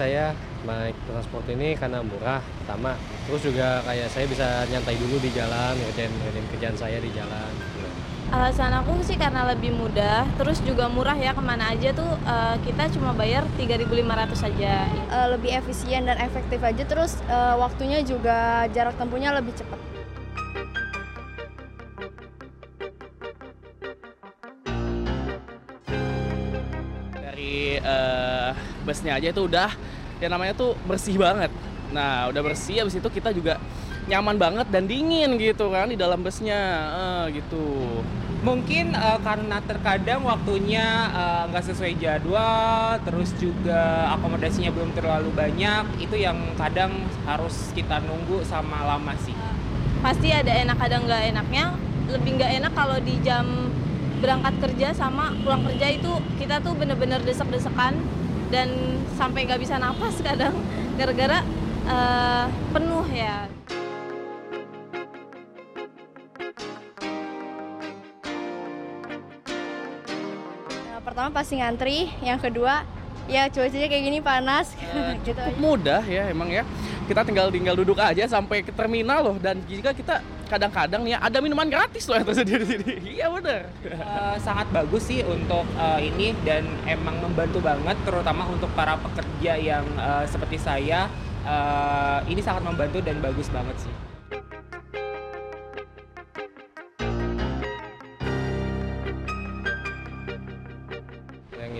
saya naik transport ini karena murah pertama terus juga kayak saya bisa nyantai dulu di jalan ngerjain ngerjain kerjaan saya di jalan Alasan aku sih karena lebih mudah, terus juga murah ya ke mana aja tuh uh, kita cuma bayar 3.500 saja. Uh, lebih efisien dan efektif aja, terus uh, waktunya juga jarak tempuhnya lebih cepat. Dari uh, busnya aja itu udah yang namanya tuh bersih banget. Nah udah bersih, habis itu kita juga nyaman banget dan dingin gitu kan di dalam busnya. Uh, gitu. Mungkin uh, karena terkadang waktunya nggak uh, sesuai jadwal terus juga akomodasinya belum terlalu banyak itu yang kadang harus kita nunggu sama lama sih. Pasti ada enak ada nggak enaknya. Lebih nggak enak kalau di jam berangkat kerja sama pulang kerja itu kita tuh bener-bener desek-desekan dan sampai nggak bisa nafas kadang gara-gara uh, penuh ya pertama pasti ngantri, yang kedua ya cuacanya kayak gini panas. Uh, gitu cukup aja. mudah ya emang ya. Kita tinggal tinggal duduk aja sampai ke terminal loh dan jika kita kadang-kadang ya ada minuman gratis loh yang tersendiri sini. Iya benar. Uh, sangat bagus sih untuk uh, ini dan emang membantu banget terutama untuk para pekerja yang uh, seperti saya. Uh, ini sangat membantu dan bagus banget sih.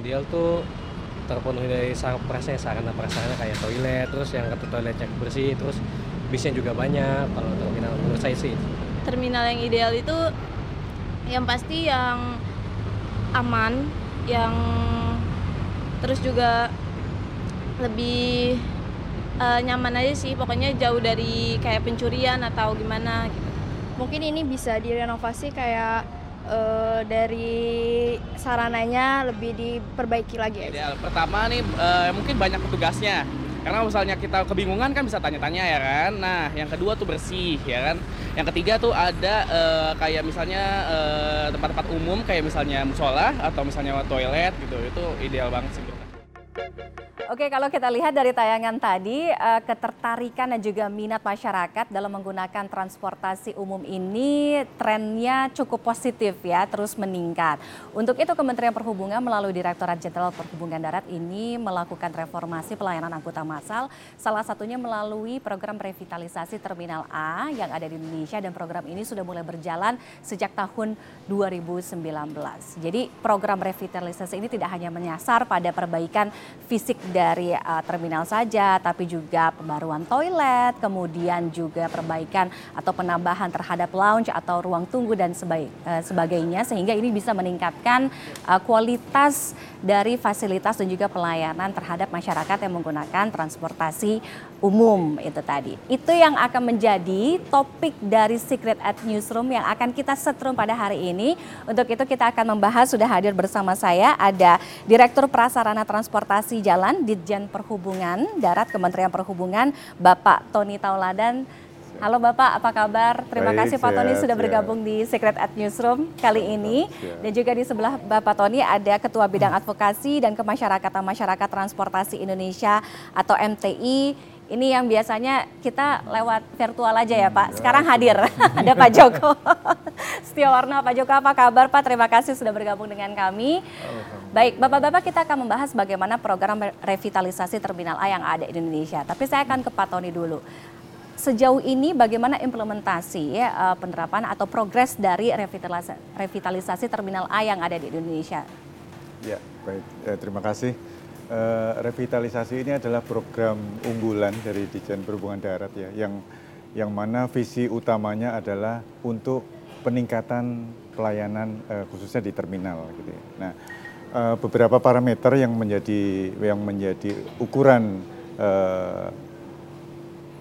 ideal tuh terpenuhi dari sarana prasarana kayak toilet terus yang kata toilet cek bersih terus bisnya juga banyak kalau terminal menurut saya sih terminal yang ideal itu yang pasti yang aman yang terus juga lebih uh, nyaman aja sih pokoknya jauh dari kayak pencurian atau gimana gitu mungkin ini bisa direnovasi kayak uh, dari sarananya lebih diperbaiki lagi aja. Pertama nih uh, mungkin banyak petugasnya. Karena misalnya kita kebingungan kan bisa tanya-tanya ya kan. Nah, yang kedua tuh bersih ya kan. Yang ketiga tuh ada uh, kayak misalnya tempat-tempat uh, umum kayak misalnya musola atau misalnya toilet gitu. Itu ideal banget sih. Oke, kalau kita lihat dari tayangan tadi, uh, ketertarikan dan juga minat masyarakat dalam menggunakan transportasi umum ini trennya cukup positif ya, terus meningkat. Untuk itu Kementerian Perhubungan melalui Direktorat Jenderal Perhubungan Darat ini melakukan reformasi pelayanan angkutan massal, salah satunya melalui program revitalisasi Terminal A yang ada di Indonesia dan program ini sudah mulai berjalan sejak tahun 2019. Jadi program revitalisasi ini tidak hanya menyasar pada perbaikan fisik dari uh, terminal saja, tapi juga pembaruan toilet, kemudian juga perbaikan atau penambahan terhadap lounge atau ruang tunggu dan sebaik, uh, sebagainya, sehingga ini bisa meningkatkan uh, kualitas dari fasilitas dan juga pelayanan terhadap masyarakat yang menggunakan transportasi umum itu tadi. Itu yang akan menjadi topik dari Secret at Newsroom yang akan kita setrum pada hari ini. Untuk itu kita akan membahas sudah hadir bersama saya ada Direktur Prasarana Transportasi Jalan Ditjen Perhubungan Darat Kementerian Perhubungan Bapak Tony Tauladan. Halo Bapak, apa kabar? Terima Baik, kasih Pak Tony sudah siap. bergabung di Secret at Newsroom kali ini. Siap. Dan juga di sebelah Bapak Tony ada Ketua Bidang Advokasi dan Kemasyarakatan Masyarakat Transportasi Indonesia atau MTI ini yang biasanya kita lewat virtual aja ya Pak. Sekarang hadir ada Pak Joko. Warna Pak Joko apa kabar Pak? Terima kasih sudah bergabung dengan kami. Baik, Bapak-Bapak kita akan membahas bagaimana program revitalisasi Terminal A yang ada di Indonesia. Tapi saya akan ke Pak Tony dulu. Sejauh ini bagaimana implementasi ya, penerapan atau progres dari revitalisasi, revitalisasi Terminal A yang ada di Indonesia? Ya, baik. Eh, terima kasih. Uh, revitalisasi ini adalah program unggulan dari Dijen Perhubungan Darat ya, yang yang mana visi utamanya adalah untuk peningkatan pelayanan uh, khususnya di terminal gitu ya. Nah, uh, beberapa parameter yang menjadi yang menjadi ukuran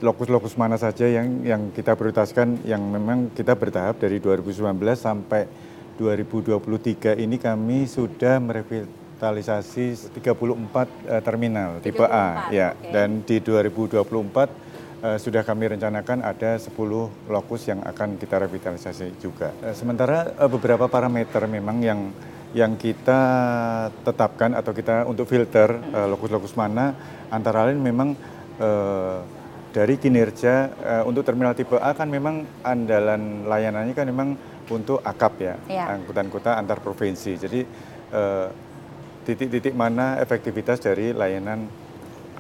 lokus-lokus uh, mana saja yang yang kita prioritaskan yang memang kita bertahap dari 2019 sampai 2023 ini kami sudah merevitalisasi revitalisasi 34 uh, terminal 34, tipe A ya okay. dan di 2024 uh, eh, sudah kami rencanakan ada 10 lokus yang akan kita revitalisasi juga. Uh, sementara uh, beberapa parameter memang yang yang kita tetapkan atau kita untuk filter eh, lokus-lokus mana antara lain memang eh, dari kinerja eh, untuk terminal tipe A kan memang andalan layanannya kan memang untuk akap ya, Iya. angkutan kota antar provinsi. Jadi eh, titik-titik mana efektivitas dari layanan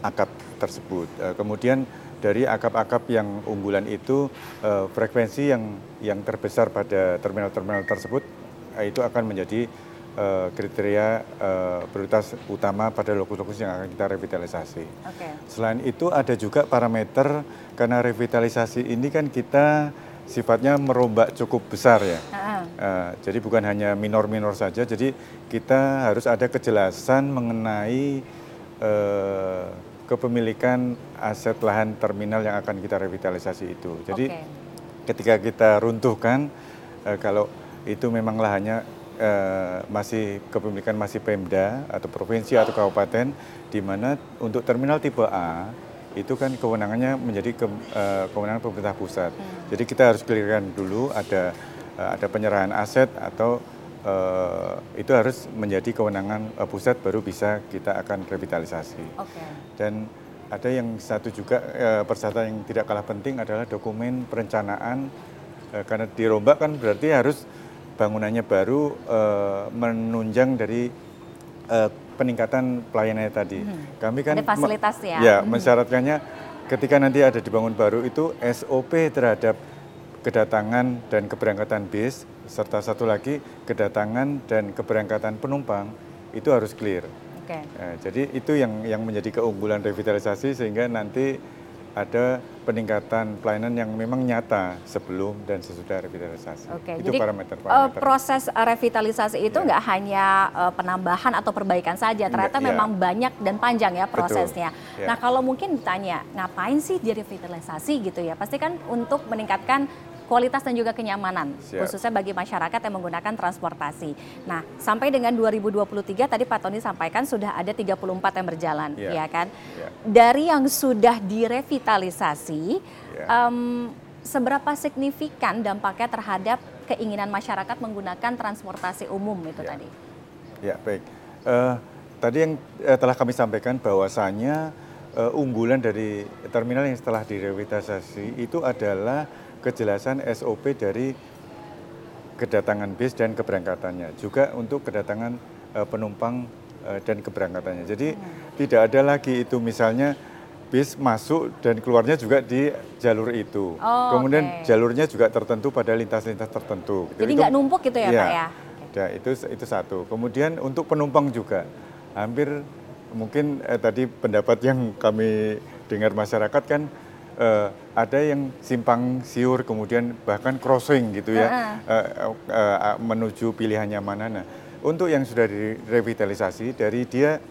akap tersebut. Eh, kemudian dari akap-akap yang unggulan itu eh, frekuensi yang yang terbesar pada terminal-terminal tersebut eh, itu akan menjadi kriteria prioritas utama pada lokus-lokus yang akan kita revitalisasi. Oke. Selain itu ada juga parameter karena revitalisasi ini kan kita sifatnya merombak cukup besar ya. Ah, Eh, jadi bukan hanya minor-minor saja, jadi kita harus ada kejelasan mengenai eh, kepemilikan aset lahan terminal yang akan kita revitalisasi itu. Jadi Oke. ketika kita runtuhkan, eh, kalau itu memang lahannya eh, masih kepemilikan masih Pemda atau provinsi atau kabupaten, di mana untuk terminal tipe A itu kan kewenangannya menjadi ke, eh, kewenangan pemerintah pusat. Jadi kita harus clearkan dulu ada ada penyerahan aset atau eh, itu harus menjadi kewenangan eh, pusat baru bisa kita akan revitalisasi. Oke. Dan ada yang satu juga eh, persyaratan yang tidak kalah penting adalah dokumen perencanaan eh, karena dirombak kan berarti harus bangunannya baru eh, menunjang dari eh, peningkatan pelayanannya tadi. Kami kan Ada fasilitas ya. Ya, mensyaratkannya ketika nanti ada dibangun baru itu SOP terhadap kedatangan dan keberangkatan bis serta satu lagi kedatangan dan keberangkatan penumpang itu harus clear. Oke. Eh, jadi itu yang yang menjadi keunggulan revitalisasi sehingga nanti ada peningkatan pelayanan yang memang nyata sebelum dan sesudah revitalisasi. Oke, itu jadi eh, parameter-parameter. proses eh, revitalisasi itu Ya. nggak hanya eh, penambahan atau perbaikan saja, ternyata Enggak, ya. memang banyak dan panjang ya prosesnya. Ya. Nah kalau mungkin ditanya, ngapain sih direvitalisasi gitu ya? Pasti kan untuk meningkatkan kualitas dan juga kenyamanan, Siap. khususnya bagi masyarakat yang menggunakan transportasi. Nah, sampai dengan 2023 tadi Pak Tony sampaikan sudah ada 34 yang berjalan, ya Ya. kan? Ya. Dari yang sudah direvitalisasi, Ya. em, seberapa signifikan dampaknya terhadap keinginan masyarakat menggunakan transportasi umum itu Ya. tadi? Ya baik. Eh, tadi yang eh, telah kami sampaikan bahwasannya eh, unggulan dari terminal yang setelah direvitalisasi itu adalah kejelasan SOP dari kedatangan bis dan keberangkatannya, juga untuk kedatangan eh, penumpang eh, dan keberangkatannya. Jadi tidak ada lagi itu misalnya bis masuk dan keluarnya juga di jalur itu. Oh, Kemudian oke. jalurnya juga tertentu pada lintas-lintas tertentu. Jadi nggak numpuk gitu ya, Iya. Pak ya? Ya, itu itu satu. Kemudian untuk penumpang juga hampir mungkin eh, tadi pendapat yang kami dengar masyarakat kan eh, ada yang simpang siur kemudian bahkan crossing gitu ya eh, eh, eh, menuju pilihannya mana. Nah, untuk yang sudah direvitalisasi dari dia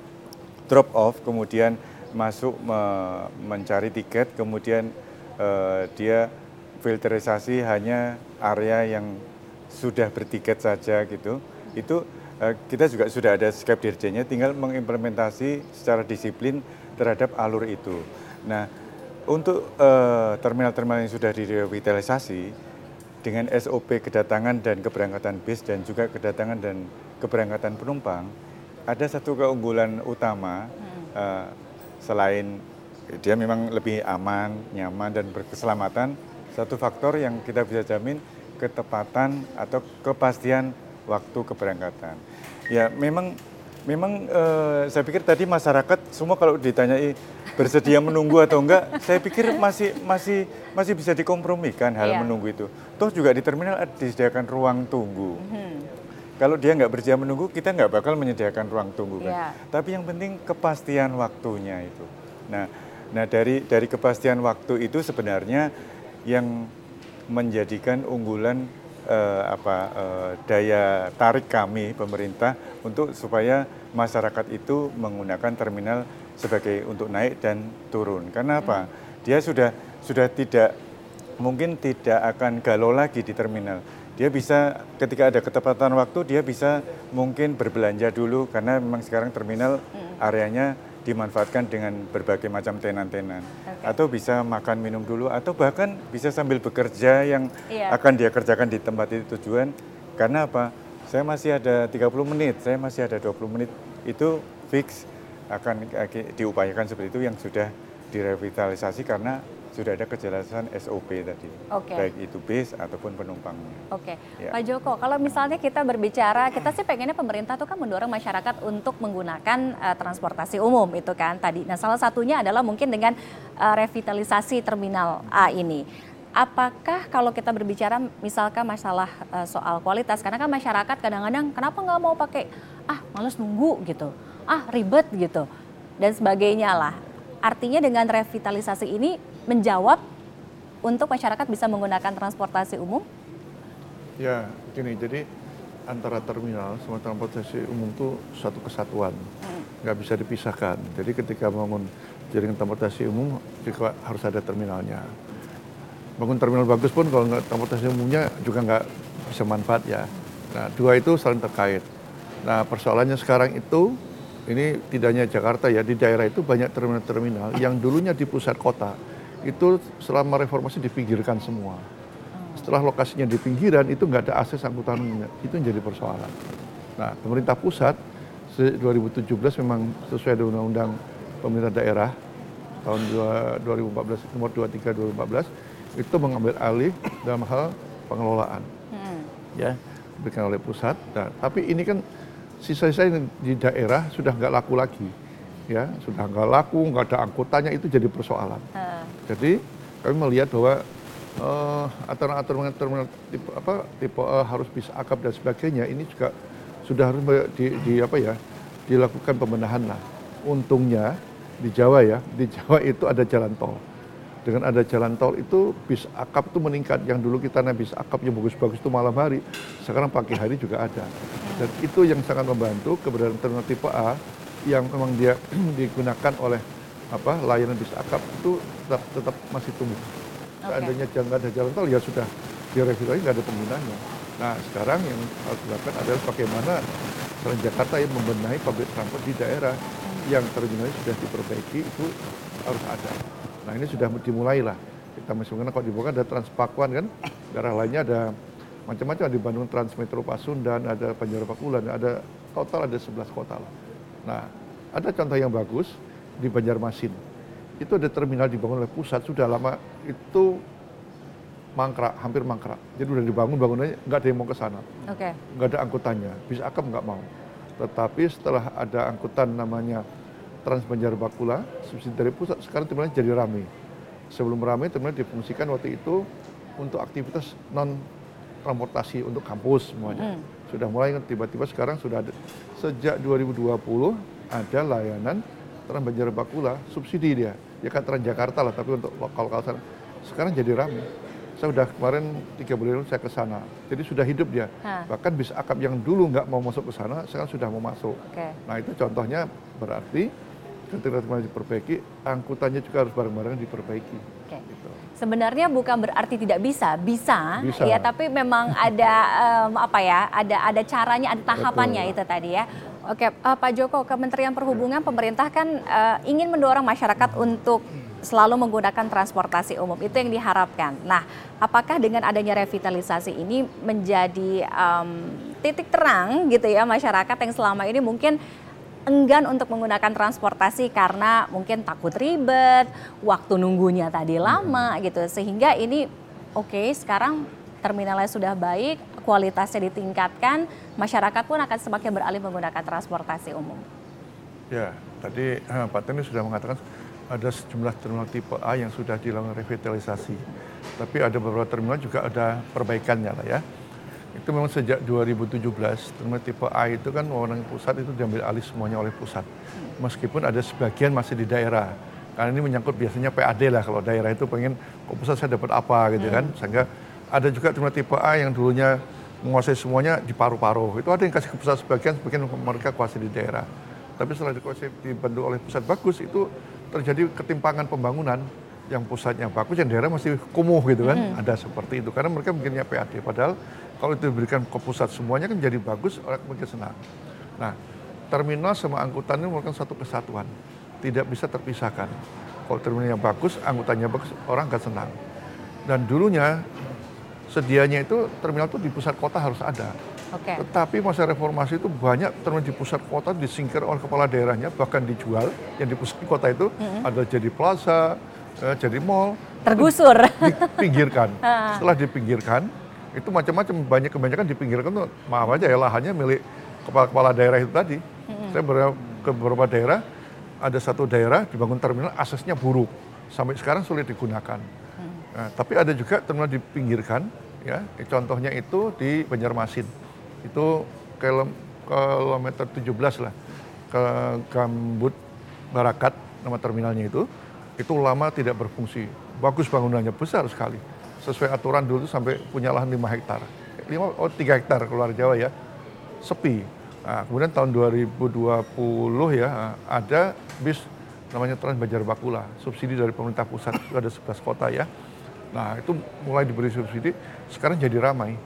drop off kemudian masuk me- mencari tiket kemudian eh, dia filterisasi hanya area yang sudah bertiket saja gitu. Itu eh, kita juga sudah ada skep dirjennya tinggal mengimplementasi secara disiplin terhadap alur itu. Nah untuk eh, terminal-terminal yang sudah direvitalisasi dengan SOP kedatangan dan keberangkatan bis dan juga kedatangan dan keberangkatan penumpang ada satu keunggulan utama eh, selain dia memang lebih aman, nyaman dan berkeselamatan. Satu faktor yang kita bisa jamin ketepatan atau kepastian waktu keberangkatan. Ya memang memang eh, saya pikir tadi masyarakat semua kalau ditanyai bersedia menunggu atau enggak, saya pikir masih masih masih bisa dikompromikan hal Iya. menunggu itu. Toh juga di terminal disediakan ruang tunggu. Kalau dia nggak bersedia menunggu, kita nggak bakal menyediakan ruang tunggu kan. Iya. Tapi yang penting kepastian waktunya itu. Nah, nah dari dari kepastian waktu itu sebenarnya yang menjadikan unggulan eh, apa eh, daya tarik kami pemerintah untuk supaya masyarakat itu menggunakan terminal sebagai untuk naik dan turun. Karena apa? Dia sudah sudah tidak mungkin tidak akan galau lagi di terminal. Dia bisa ketika ada ketepatan waktu dia bisa mungkin berbelanja dulu karena memang sekarang terminal areanya dimanfaatkan dengan berbagai macam tenan-tenan. Atau bisa makan minum dulu atau bahkan bisa sambil bekerja yang Iya. akan dia kerjakan di tempat itu tujuan. Karena apa? saya masih ada 30 menit, saya masih ada 20 menit, itu fix akan eh, diupayakan seperti itu yang sudah direvitalisasi karena sudah ada kejelasan SOP tadi, Oke. baik itu bis ataupun penumpangnya. Oke, Ya. Pak Joko, kalau misalnya kita berbicara, kita sih pengennya pemerintah tuh kan mendorong masyarakat untuk menggunakan eh, transportasi umum itu kan tadi. Nah salah satunya adalah mungkin dengan eh, revitalisasi terminal A ini. Apakah kalau kita berbicara misalkan masalah eh, soal kualitas, karena kan masyarakat kadang-kadang kenapa nggak mau pakai ah males nunggu gitu, ah ribet gitu dan sebagainya lah. Artinya dengan revitalisasi ini menjawab untuk masyarakat bisa menggunakan transportasi umum? Ya, gini, jadi antara terminal sama transportasi umum itu satu kesatuan, nggak bisa dipisahkan. Jadi ketika bangun jaringan transportasi umum juga harus ada terminalnya. Bangun terminal bagus pun kalau nggak transportasi umumnya juga nggak bisa manfaat ya. Nah, dua itu saling terkait. Nah, persoalannya sekarang itu ini tidak hanya Jakarta ya, di daerah itu banyak terminal-terminal yang dulunya di pusat kota itu selama reformasi dipinggirkan semua. Setelah lokasinya di pinggiran itu nggak ada akses angkutan itu yang jadi persoalan. Nah pemerintah pusat se- 2017 memang sesuai dengan undang-undang pemerintah daerah tahun dua- 2014 nomor 23 2014 itu mengambil alih dalam hal pengelolaan. Ya diberikan oleh pusat. Nah, tapi ini kan sisa-sisa di daerah sudah nggak laku lagi ya sudah nggak laku nggak ada angkutannya itu jadi persoalan. Jadi kami melihat bahwa eh, aturan-aturan terminal tipe apa tipe A harus bisa akap dan sebagainya ini juga sudah harus di, di apa ya dilakukan pembenahan lah. Untungnya di Jawa ya di Jawa itu ada jalan tol. Dengan ada jalan tol itu bis akap itu meningkat. Yang dulu kita naik bis akap yang bagus-bagus itu malam hari, sekarang pagi hari juga ada. Dan itu yang sangat membantu keberadaan terminal tipe A yang memang dia digunakan oleh apa layanan bis akap itu tetap, tetap masih tumbuh. Seandainya jangan ada jalan tol ya sudah direvitalisasi nggak ada penggunanya. Nah sekarang yang harus dilakukan adalah bagaimana selain Jakarta yang membenahi public transport di daerah yang terminalnya sudah diperbaiki itu harus ada. Nah ini sudah dimulai lah. Kita masih mengenal kalau di Bogor ada Transpakuan kan, daerah lainnya ada macam-macam di Bandung Transmetro Pasundan, ada Banjarbakulan, ada total ada 11 kota lah. Nah ada contoh yang bagus di Banjarmasin. Itu ada terminal dibangun oleh pusat sudah lama itu mangkrak, hampir mangkrak. Jadi udah dibangun bangunannya nggak ada yang mau ke sana Oke. nggak ada angkutannya, bis akap nggak mau. Tetapi setelah ada angkutan namanya Trans Banjarbakula, subsidi dari pusat, sekarang terminalnya jadi ramai. Sebelum ramai, terminal difungsikan waktu itu untuk aktivitas non transportasi untuk kampus semuanya. Sudah mulai tiba-tiba sekarang sudah ada sejak 2020 ada layanan Trans Banjarbakula subsidi dia. Ya kan Transjakarta lah, tapi untuk lokal-lokal sana. Sekarang jadi ramai. Saya udah kemarin tiga bulan lalu saya ke sana. Jadi sudah hidup dia. Hah. Bahkan bis akap yang dulu nggak mau masuk ke sana, sekarang sudah mau masuk. Oke. Nah itu contohnya berarti ketika diperbaiki, angkutannya juga harus bareng-bareng diperbaiki. Oke. Gitu. Sebenarnya bukan berarti tidak bisa, bisa, Bisa. ya tapi memang ada em, apa ya, ada ada caranya, ada tahapannya Betul. itu tadi ya. Oke, eh, Pak Joko, Kementerian Perhubungan, pemerintah kan eh, ingin mendorong masyarakat untuk selalu menggunakan transportasi umum, itu yang diharapkan. Nah, apakah dengan adanya revitalisasi ini menjadi em, titik terang gitu ya masyarakat yang selama ini mungkin enggan untuk menggunakan transportasi karena mungkin takut ribet, waktu nunggunya tadi lama gitu. Sehingga ini oke sekarang terminalnya sudah baik, kualitasnya ditingkatkan, masyarakat pun akan semakin beralih menggunakan transportasi umum. Ya, tadi eh, Pak Teni sudah mengatakan ada sejumlah terminal tipe A yang sudah dilakukan revitalisasi. Tapi ada beberapa terminal juga ada perbaikannya lah ya. Itu memang sejak 2017 terminal tipe A itu kan wewenang pusat itu diambil alih semuanya oleh pusat. Meskipun ada sebagian masih di daerah. Karena ini menyangkut biasanya PAD lah kalau daerah itu pengen kok pusat saya dapat apa gitu kan. Sehingga ada juga terminal tipe A yang dulunya menguasai semuanya di paru-paru. Itu ada yang kasih ke pusat sebagian, sebagian mereka kuasai di daerah. Tapi setelah dikuasai dibantu oleh pusat bagus itu terjadi ketimpangan pembangunan yang pusatnya bagus, yang daerah masih kumuh gitu kan. Ada seperti itu karena mereka mungkinnya PAD. Padahal kalau itu diberikan ke pusat semuanya kan jadi bagus, orang mungkin senang. Nah, terminal sama angkutan ini merupakan satu kesatuan, tidak bisa terpisahkan. Kalau terminalnya bagus, angkutannya bagus, orang akan senang. Dan dulunya sedianya itu terminal itu di pusat kota harus ada. Oke. Tetapi masa reformasi itu banyak terminal di pusat kota disingkir oleh kepala daerahnya, bahkan dijual. Yang di pusat kota itu ada jadi plaza, eh, jadi mall. Tergusur. Dipinggirkan. Setelah dipinggirkan, itu macam-macam banyak kebanyakan dipinggirkan tuh maaf aja ya lahannya milik kepala-kepala daerah itu tadi. Saya beberapa, ke beberapa daerah, ada satu daerah dibangun terminal aksesnya buruk. Sampai sekarang sulit digunakan. Nah, tapi ada juga terminal dipinggirkan, ya. Contohnya itu di Banjarmasin. Itu kilom- kilometer 17 lah ke Gambut Barakat nama terminalnya itu. Itu lama tidak berfungsi. Bagus bangunannya besar sekali. Sesuai aturan dulu sampai punya lahan 5 hektar. 5 oh 3 hektar keluar Jawa ya. Sepi. Nah, kemudian tahun 2020 ya ada bis namanya Trans Banjar Bakula, subsidi dari pemerintah pusat itu ada 11 kota ya. Nah itu mulai diberi subsidi, sekarang jadi ramai.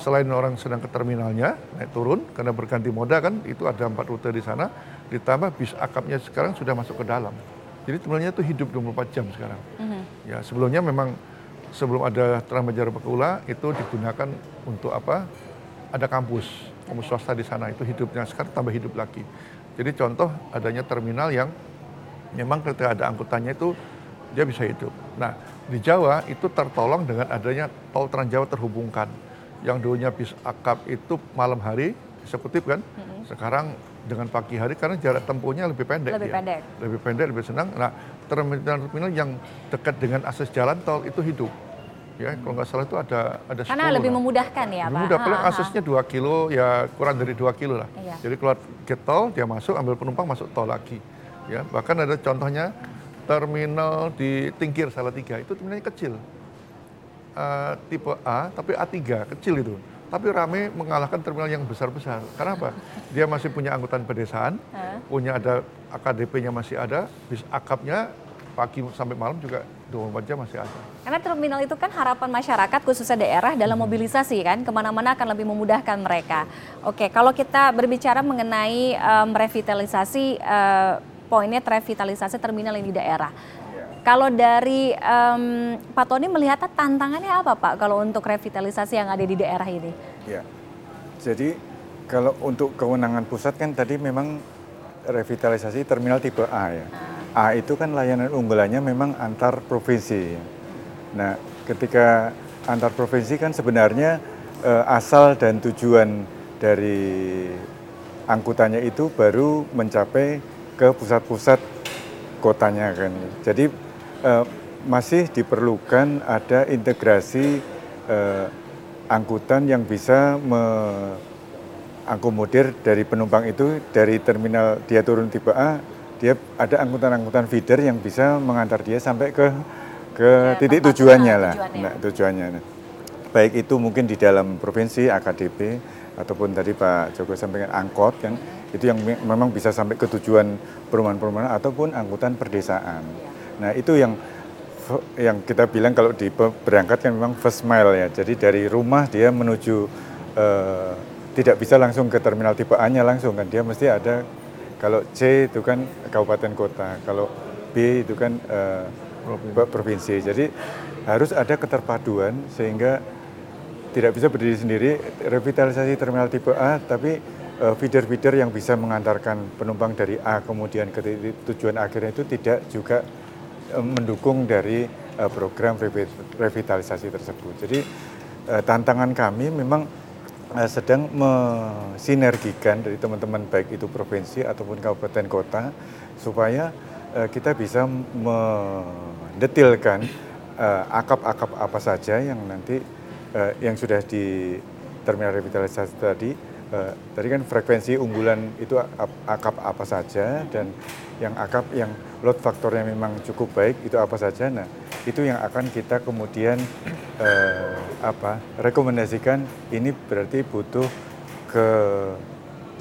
Selain orang sedang ke terminalnya naik turun karena berganti moda kan itu ada empat rute di sana, ditambah bis akapnya sekarang sudah masuk ke dalam. Jadi terminalnya itu hidup 24 jam sekarang. Ya sebelumnya memang sebelum ada Trans Banjar Bakula itu digunakan untuk apa? Ada kampus, kampus swasta di sana itu hidupnya sekarang tambah hidup lagi. Jadi contoh adanya terminal yang memang ketika ada angkutannya itu dia bisa hidup. Nah, di Jawa itu tertolong dengan adanya tol Trans Jawa terhubungkan. Yang dulunya bis akap itu malam hari eksekutif kan, sekarang dengan pagi hari karena jarak tempuhnya lebih pendek. Lebih dia. pendek. Lebih pendek, lebih senang. Nah, terminal-terminal yang dekat dengan akses jalan tol itu hidup. Ya, kalau nggak salah itu ada ada Karena 10 lebih lah. memudahkan ya, Lebih Pak. mudah, paling aksesnya 2 kilo, ya kurang dari 2 kilo lah. Iya. Jadi keluar gate tol, dia masuk, ambil penumpang, masuk tol lagi. Ya, bahkan ada contohnya terminal di Tingkir Salatiga, itu terminalnya kecil. Eh, tipe A, tapi A3, kecil itu. Tapi rame mengalahkan terminal yang besar-besar. Karena apa? Dia masih punya angkutan pedesaan, punya ada AKDP-nya masih ada, bis akapnya pagi sampai malam juga 24 jam masih ada. Karena terminal itu kan harapan masyarakat khususnya daerah dalam Hmm. mobilisasi kan ke mana-mana akan lebih memudahkan mereka. Oke, kalau kita berbicara mengenai em, revitalisasi eh, poinnya revitalisasi terminal yang di daerah. Kalau dari em, Pak Tony melihatnya tantangannya apa Pak kalau untuk revitalisasi yang ada di daerah ini? Ya. Jadi kalau untuk kewenangan pusat kan tadi memang revitalisasi terminal tipe A ya. A itu kan layanan unggulannya memang antar provinsi. Nah, ketika antar provinsi kan sebenarnya eh, asal dan tujuan dari angkutannya itu baru mencapai ke pusat-pusat kotanya kan. Jadi eh, masih diperlukan ada integrasi eh, angkutan yang bisa mengakomodir dari penumpang itu dari terminal dia turun tipe A, dia ada angkutan-angkutan feeder yang bisa mengantar dia sampai ke ke Ya, titik tujuannya tujuan, lah. tujuannya. Nah, tujuannya. Nah, baik itu mungkin di dalam provinsi AKDP ataupun tadi Pak Joko sampaikan angkot kan itu yang me- memang bisa sampai ke tujuan perumahan-perumahan ataupun angkutan perdesaan. Nah itu yang yang kita bilang kalau di berangkat kan memang first mile ya. Jadi dari rumah dia menuju eh, tidak bisa langsung ke terminal tipe A-nya langsung kan dia mesti ada kalau C itu kan kabupaten kota, kalau B itu kan eh, pro- provinsi. Jadi harus ada keterpaduan sehingga tidak bisa berdiri sendiri revitalisasi terminal tipe A tapi eh, feeder-feeder yang bisa mengantarkan penumpang dari A kemudian ke tujuan akhirnya itu tidak juga mendukung dari eh, program revi- revitalisasi tersebut. Jadi eh, tantangan kami memang eh, sedang mensinergikan dari teman-teman baik itu provinsi ataupun kabupaten kota supaya eh, kita bisa mendetilkan eh, akap-akap apa saja yang nanti eh, yang sudah di terminal revitalisasi tadi eh, tadi kan frekuensi unggulan itu ap- akap apa saja dan yang akap yang load faktornya memang cukup baik itu apa saja. Nah itu yang akan kita kemudian eh, apa rekomendasikan ini berarti butuh ke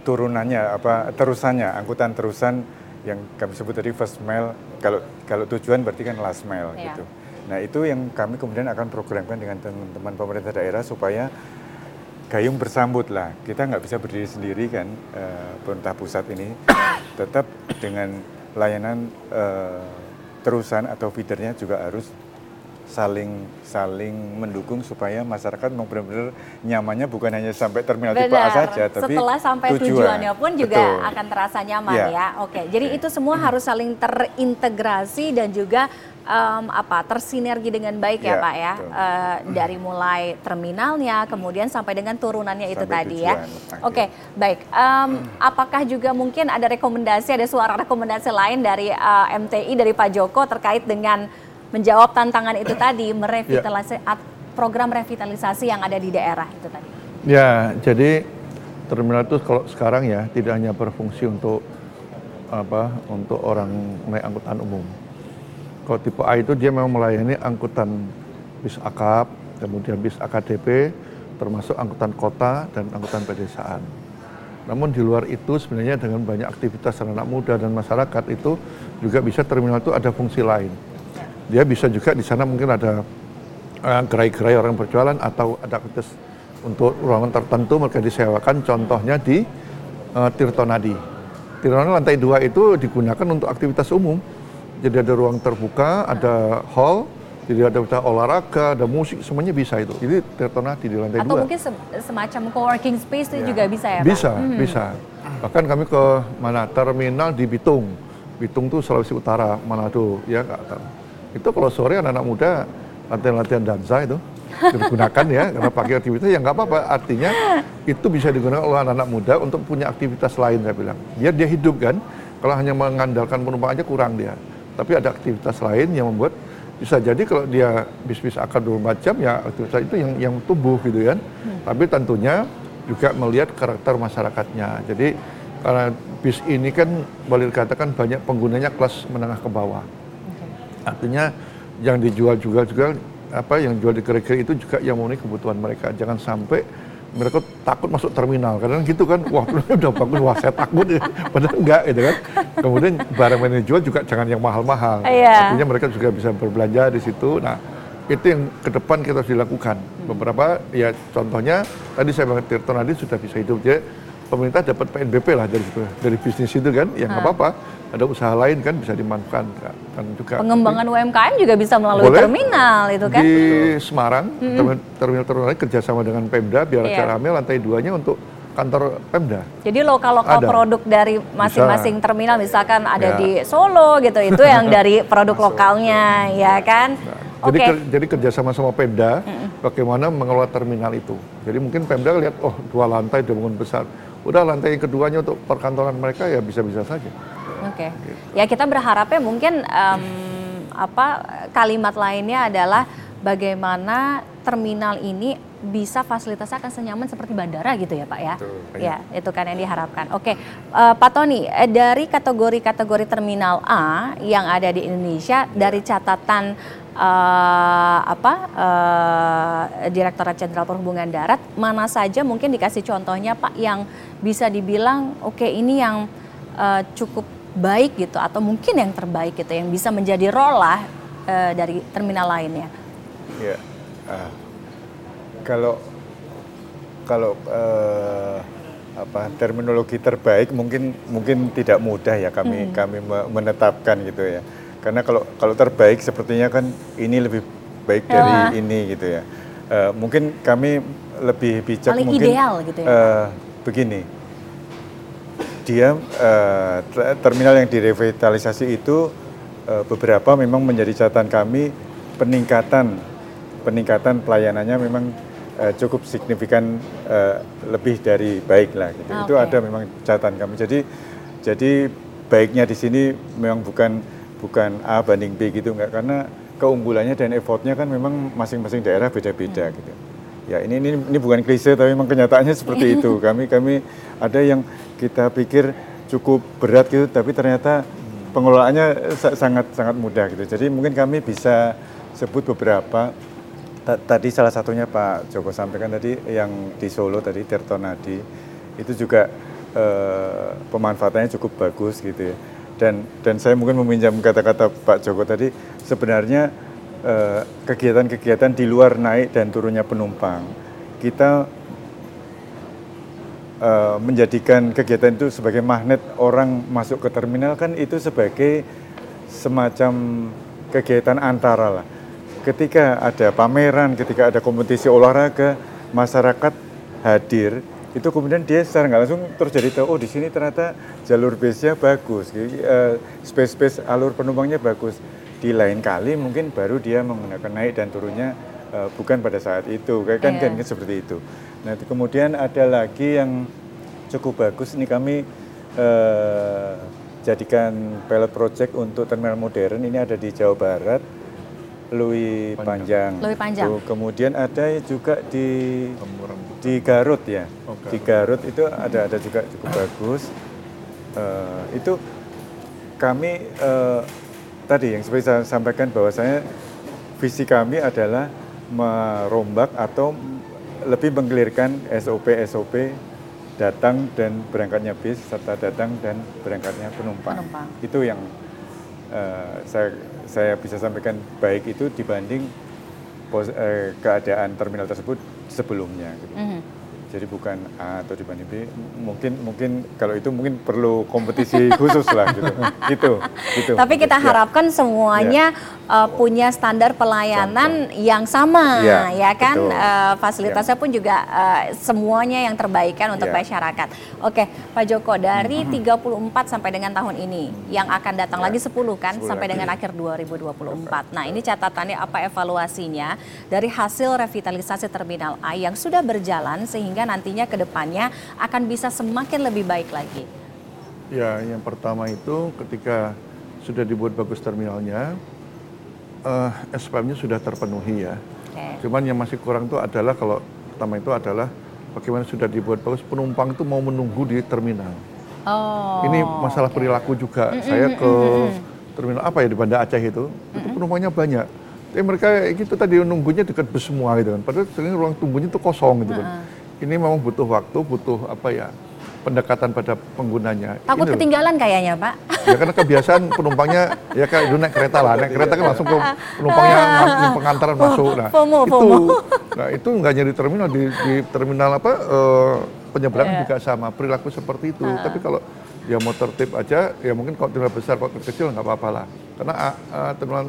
turunannya apa terusannya angkutan terusan yang kami sebut tadi first mile. Kalau kalau tujuan berarti kan last mile Iya. gitu. Nah itu yang kami kemudian akan programkan dengan teman-teman pemerintah daerah supaya gayung bersambut lah kita nggak bisa berdiri sendiri kan eh, pemerintah pusat ini tetap dengan layanan eh, terusan atau feedernya juga harus saling saling mendukung supaya masyarakat memang benar-benar nyamannya bukan hanya sampai terminal tipe A Benar. saja, tapi Setelah sampai tujuan. tujuannya pun juga Betul. akan terasa nyaman Ya. ya. Oke, jadi itu semua harus saling terintegrasi dan juga em, apa tersinergi dengan baik ya, Ya, Pak ya. betul. Eh, dari mulai terminalnya, kemudian sampai dengan turunannya itu Sampai tadi ya. tujuan. Oke, baik. Em, apakah juga mungkin ada rekomendasi, ada suara rekomendasi lain dari eh, MTI dari Pak Joko terkait dengan menjawab tantangan itu tadi, merevitalisasi at- program revitalisasi yang ada di daerah itu tadi. Ya, jadi terminal itu kalau sekarang ya tidak hanya berfungsi untuk apa untuk orang naik angkutan umum. Kalau tipe A itu dia memang melayani angkutan bis akap, kemudian bis AKDP, termasuk angkutan kota dan angkutan pedesaan. Namun di luar itu sebenarnya dengan banyak aktivitas anak muda dan masyarakat itu juga bisa terminal itu ada fungsi lain. Dia bisa juga di sana mungkin ada eh, gerai-gerai orang berjualan atau ada aktivitas untuk ruangan tertentu mereka disewakan contohnya di eh, Tirto Nadi. Tirto Nadi lantai dua itu digunakan untuk aktivitas umum. Jadi ada ruang terbuka, ada hall, jadi ada ada olahraga, ada musik, semuanya bisa itu. Jadi Tirto Nadi di lantai Atau dua. mungkin se- semacam co-working space itu juga bisa ya Pak? Bisa, bisa. Bahkan kami ke mana terminal di Bitung. Bitung tuh Sulawesi Utara, Manado, ya Kak. Itu kalau sore anak-anak muda latihan-latihan dansa itu digunakan ya karena pakai aktivitas ya nggak apa-apa artinya itu bisa digunakan oleh anak-anak muda untuk punya aktivitas lain saya bilang biar dia hidup kan kalau hanya mengandalkan penumpang aja kurang dia tapi ada aktivitas lain yang membuat bisa jadi kalau dia bis-bis akan 24 jam ya aktivitas itu yang yang tumbuh gitu kan. Tapi tentunya juga melihat karakter masyarakatnya. Jadi karena bis ini kan boleh dikatakan banyak penggunanya kelas menengah ke bawah. Artinya yang dijual juga juga apa yang jual di gerai-gerai itu juga yang memenuhi kebutuhan mereka. Jangan sampai mereka takut masuk terminal. Karena gitu kan wah udah bagus wah saya takut. Ya. padahal enggak gitu kan. Kemudian barang yang dijual juga jangan yang mahal-mahal. Iya. artinya mereka juga bisa berbelanja di situ. Nah itu yang ke depan kita harus dilakukan. Beberapa ya contohnya tadi saya bilang Tirto Nadi sudah bisa hidup. Jadi pemerintah dapat PNBP lah dari dari bisnis itu kan ya nggak apa-apa ada usaha lain kan bisa dimanfaatkan kan juga Pengembangan UMKM juga bisa melalui Boleh. terminal itu kan? di Semarang terminal terminal terminal kerjasama dengan Pemda biar acara rame lantai duanya untuk kantor Pemda Jadi lokal-lokal Ada. produk dari masing-masing terminal misalkan ada Ya. di Solo gitu, itu yang dari produk lokalnya, ya kan? Jadi Oke. ker- jadi kerjasama sama Pemda, bagaimana mengelola terminal itu. Jadi mungkin Pemda lihat, oh dua lantai udah bangun besar, udah lantai keduanya untuk perkantoran mereka ya bisa-bisa saja. Oke. Ya kita berharapnya mungkin em, apa kalimat lainnya adalah bagaimana terminal ini bisa fasilitasnya akan senyaman seperti bandara gitu ya Pak ya. Ya, itu kan yang diharapkan. Oke, eh, Pak Tony, eh, dari kategori-kategori terminal A yang ada di Indonesia dari catatan eh, apa eh, Direktorat Jenderal Perhubungan Darat mana saja mungkin dikasih contohnya Pak yang bisa dibilang oke ini yang eh, cukup baik gitu atau mungkin yang terbaik gitu yang bisa menjadi role lah eh, dari terminal lainnya. Ya, ah, kalau kalau eh, apa terminologi terbaik mungkin mungkin tidak mudah ya kami kami me- menetapkan gitu ya. Karena kalau kalau terbaik sepertinya kan ini lebih baik dari ini gitu ya. Eh, mungkin kami lebih bijak Paling mungkin ideal gitu ya, eh, begini. Dia ter- terminal yang direvitalisasi itu eh, beberapa memang menjadi catatan kami peningkatan peningkatan pelayanannya memang eh, cukup signifikan eh, lebih dari baik lah gitu. Ah, Itu oke. ada memang catatan kami. Jadi jadi baiknya di sini memang bukan bukan A banding B gitu enggak karena keunggulannya dan effortnya kan memang masing-masing daerah beda-beda Hmm. gitu. Ya ini ini ini bukan klise tapi memang kenyataannya seperti itu. Kami kami ada yang kita pikir cukup berat gitu tapi ternyata pengelolaannya sa- sangat sangat mudah gitu. Jadi mungkin kami bisa sebut beberapa Ta- tadi salah satunya Pak Joko sampaikan tadi yang di Solo tadi Tirto Nadi itu juga eh, pemanfaatannya cukup bagus gitu ya. Dan dan saya mungkin meminjam kata-kata Pak Joko tadi sebenarnya eh, kegiatan-kegiatan di luar naik dan turunnya penumpang kita eh, menjadikan kegiatan itu sebagai magnet orang masuk ke terminal kan itu sebagai semacam kegiatan antara lah. Ketika ada pameran, ketika ada kompetisi olahraga, masyarakat hadir, itu kemudian dia secara nggak langsung terjadi tahu, oh di sini ternyata jalur base-nya bagus, eh, space-space alur penumpangnya bagus. Di lain kali mungkin baru dia menggunakan naik dan turunnya uh, bukan pada saat itu, kan, kan, kan seperti itu. Nah kemudian ada lagi yang cukup bagus, ini kami uh, jadikan pilot project untuk terminal modern, ini ada di Jawa Barat, Lui Panjang. Lui Panjang. Tuh, kemudian ada juga di di Garut ya. Oh, Di Garut itu ada ada juga cukup bagus. Uh, itu kami uh, tadi yang seperti saya sampaikan bahwasanya visi kami adalah merombak atau lebih menggelirkan SOP SOP datang dan berangkatnya bis serta datang dan berangkatnya penumpang. penumpang. Itu yang uh, saya saya bisa sampaikan baik itu dibanding pos, eh, keadaan terminal tersebut sebelumnya. Gitu. Mm -hmm jadi bukan A atau dibanding B mungkin mungkin kalau itu mungkin perlu kompetisi khusus lah gitu gitu gitu tapi kita ya. harapkan semuanya ya. uh, punya standar pelayanan Contoh. yang sama ya, ya kan uh, fasilitasnya ya. pun juga uh, semuanya yang terbaikan untuk ya. masyarakat oke Pak Joko dari hmm. 34 sampai dengan tahun ini yang akan datang ya. lagi 10 kan 10 sampai lagi. dengan akhir 2024 nah ini catatannya apa evaluasinya dari hasil revitalisasi terminal A yang sudah berjalan sehingga sehingga nantinya ke depannya akan bisa semakin lebih baik lagi? Ya, yang pertama itu ketika sudah dibuat bagus terminalnya, uh, eh, SPM-nya sudah terpenuhi ya. Okay. Cuman yang masih kurang itu adalah kalau pertama itu adalah bagaimana sudah dibuat bagus penumpang itu mau menunggu di terminal. Oh. Ini masalah okay. perilaku juga. Mm -mm, Saya ke mm -mm. terminal apa ya di Banda Aceh itu, mm -mm. itu penumpangnya banyak. Tapi mereka gitu tadi nunggunya dekat bus semua gitu kan. Padahal sebenarnya ruang tunggunya itu kosong gitu kan. Uh -uh ini memang butuh waktu, butuh apa ya pendekatan pada penggunanya. Takut ini ketinggalan loh. kayaknya Pak. Ya karena kebiasaan penumpangnya ya kayak dulu naik kereta lah, naik kereta kan langsung ke penumpangnya pengantaran masuk. Nah FOMO, itu, FOMO. nah itu nggak nyari terminal di, di terminal apa uh, penyeberangan yeah. juga sama perilaku seperti itu. Uh. Tapi kalau dia mau tertib aja, ya mungkin kalau terminal besar, kalau kecil nggak apa-apa lah. Karena uh, terminal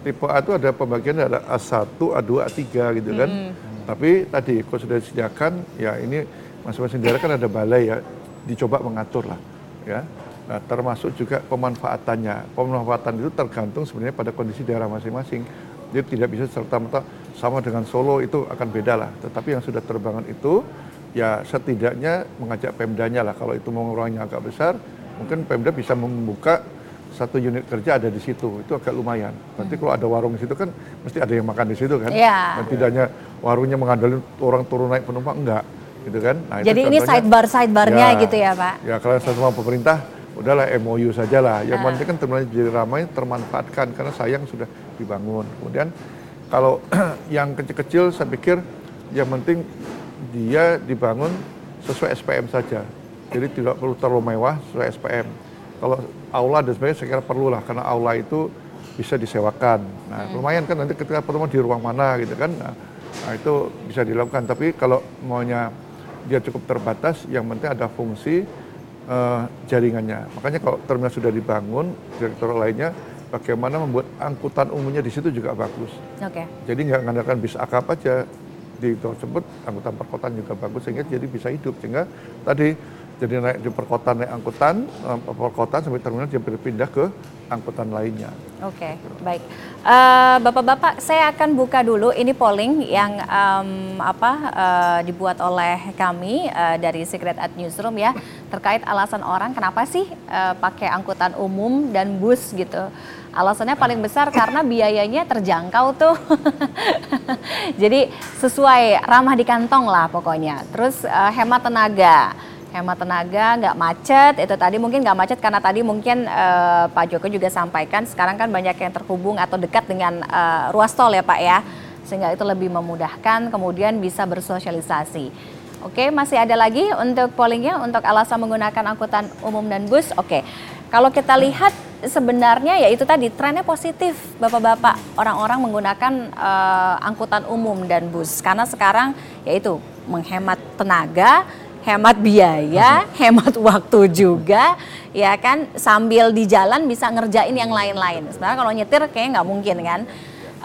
tipe A itu ada pembagiannya ada A1, A2, A3 gitu kan. Hmm. Tapi tadi kalau sudah disediakan, ya ini masing-masing daerah kan ada balai ya, dicoba mengatur lah, ya. Nah, termasuk juga pemanfaatannya. Pemanfaatan itu tergantung sebenarnya pada kondisi daerah masing-masing. Jadi tidak bisa serta-merta sama dengan Solo itu akan beda lah. Tetapi yang sudah terbangun itu ya setidaknya mengajak Pemdanya lah. Kalau itu mau ruangnya agak besar, mungkin Pemda bisa membuka satu unit kerja ada di situ itu agak lumayan. Nanti hmm. kalau ada warung di situ kan mesti ada yang makan di situ kan. Yeah. Dan tidak hanya warungnya mengandalkan orang turun naik penumpang enggak, gitu kan. Nah, Jadi ini sidebar sidebarnya ya, gitu ya pak? Ya kalau sama pemerintah udahlah MOU saja lah. Yang penting kan terminal jadi ramai termanfaatkan karena sayang sudah dibangun. Kemudian kalau yang kecil-kecil saya pikir yang penting dia dibangun sesuai SPM saja. Jadi tidak perlu terlalu mewah sesuai SPM kalau aula dan sebagainya saya kira perlu lah karena aula itu bisa disewakan. Nah hmm. lumayan kan nanti ketika pertemuan di ruang mana gitu kan. Nah, nah itu bisa dilakukan. Tapi kalau maunya dia cukup terbatas, yang penting ada fungsi uh, jaringannya. Makanya kalau terminal sudah dibangun, direktur lainnya bagaimana membuat angkutan umumnya di situ juga bagus. Oke. Okay. Jadi nggak mengandalkan bis akap aja di tersebut angkutan perkotaan juga bagus sehingga jadi bisa hidup sehingga tadi jadi naik di perkotaan naik angkutan, perkotaan sampai terminal dia berpindah ke angkutan lainnya. Oke, okay, baik. Uh, Bapak-bapak, saya akan buka dulu ini polling yang um, apa uh, dibuat oleh kami uh, dari Secret at Newsroom ya terkait alasan orang kenapa sih uh, pakai angkutan umum dan bus gitu. Alasannya paling besar karena biayanya terjangkau tuh. Jadi sesuai ramah di kantong lah pokoknya. Terus uh, hemat tenaga hemat tenaga, nggak macet. Itu tadi mungkin nggak macet karena tadi mungkin uh, Pak Joko juga sampaikan sekarang kan banyak yang terhubung atau dekat dengan uh, ruas tol ya Pak ya, sehingga itu lebih memudahkan. Kemudian bisa bersosialisasi. Oke, masih ada lagi untuk pollingnya untuk alasan menggunakan angkutan umum dan bus. Oke, kalau kita lihat sebenarnya ya itu tadi trennya positif bapak-bapak orang-orang menggunakan uh, angkutan umum dan bus karena sekarang yaitu menghemat tenaga hemat biaya, hemat waktu juga, ya kan sambil di jalan bisa ngerjain yang lain-lain. Sebenarnya kalau nyetir kayaknya nggak mungkin kan.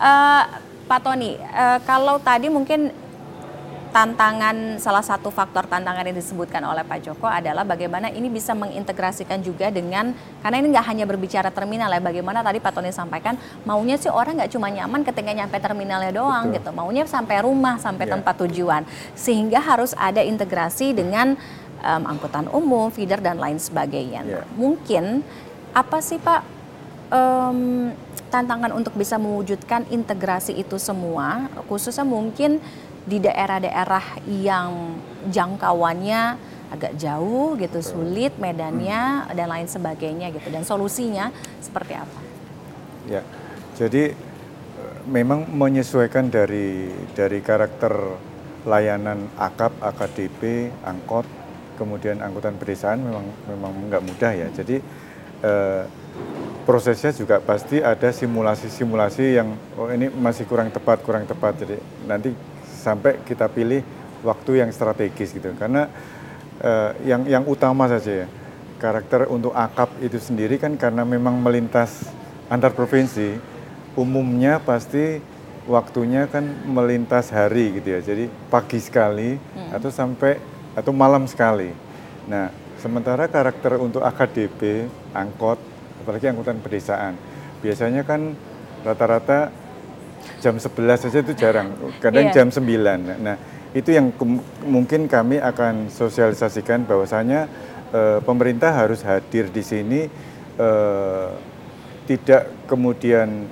Eh, Pak Tony, eh, kalau tadi mungkin tantangan salah satu faktor tantangan yang disebutkan oleh Pak Joko adalah bagaimana ini bisa mengintegrasikan juga dengan karena ini nggak hanya berbicara terminal ya bagaimana tadi Pak Tony sampaikan maunya sih orang nggak cuma nyaman ketika nyampe terminalnya doang Betul. gitu maunya sampai rumah sampai Ya. tempat tujuan sehingga harus ada integrasi dengan em, angkutan umum feeder dan lain sebagainya Ya. mungkin apa sih Pak em, tantangan untuk bisa mewujudkan integrasi itu semua, khususnya mungkin di daerah-daerah yang jangkauannya agak jauh gitu, sulit medannya dan lain sebagainya gitu. Dan solusinya seperti apa? Ya, jadi eh, memang menyesuaikan dari dari karakter layanan akap, AKDP, angkot, kemudian angkutan pedesaan memang memang nggak mudah ya. Jadi eh, prosesnya juga pasti ada simulasi-simulasi yang oh ini masih kurang tepat, kurang tepat. Jadi nanti sampai kita pilih waktu yang strategis gitu. Karena eh, yang yang utama saja ya karakter untuk akap itu sendiri kan karena memang melintas antar provinsi umumnya pasti waktunya kan melintas hari gitu ya. Jadi pagi sekali atau sampai atau malam sekali. Nah sementara karakter untuk AKDP angkot apalagi angkutan pedesaan biasanya kan rata-rata jam 11 saja itu jarang kadang Iya. jam 9 nah itu yang mungkin kami akan sosialisasikan bahwasanya eh, pemerintah harus hadir di sini eh, tidak kemudian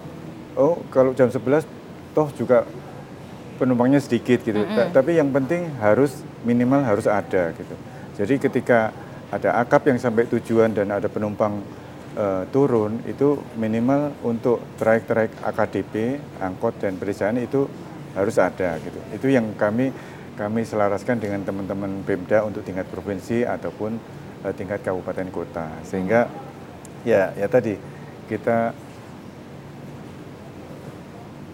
oh kalau jam 11 toh juga penumpangnya sedikit gitu. Ta- Tapi yang penting harus minimal harus ada gitu. Jadi ketika ada akap yang sampai tujuan dan ada penumpang eh, turun itu minimal untuk trayek-trayek AKDP, angkot dan pedesaan itu harus ada gitu. Itu yang kami kami selaraskan dengan teman-teman Pemda untuk tingkat provinsi ataupun eh, tingkat kabupaten kota. Sehingga ya ya tadi kita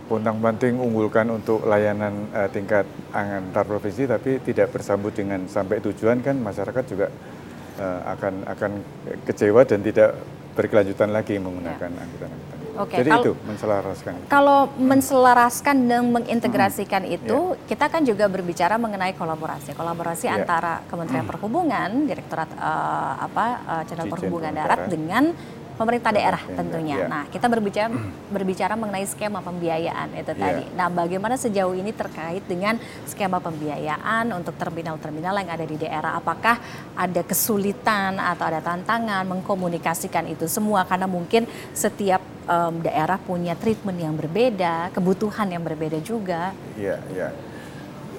pontang panting unggulkan untuk layanan eh, tingkat antar provinsi tapi tidak bersambut dengan sampai tujuan kan masyarakat juga eh, akan akan kecewa dan tidak berkelanjutan lagi menggunakan angkutan-angkutan. Oke, Jadi kalau- itu menselaraskan. Kalau menselaraskan dan mengintegrasikan Hmm. itu, kita kan juga berbicara mengenai kolaborasi. Kolaborasi Ya. antara Kementerian Perhubungan, Direktorat eh, apa Jenderal Dirjen Perhubungan Darat. dengan pemerintah daerah tentunya. ya. Nah, kita berbicara berbicara mengenai skema pembiayaan itu Ya. tadi. Nah, bagaimana sejauh ini terkait dengan skema pembiayaan untuk terminal-terminal yang ada di daerah? Apakah ada kesulitan atau ada tantangan mengkomunikasikan itu semua karena mungkin setiap em, daerah punya treatment yang berbeda, kebutuhan yang berbeda juga. Iya, iya.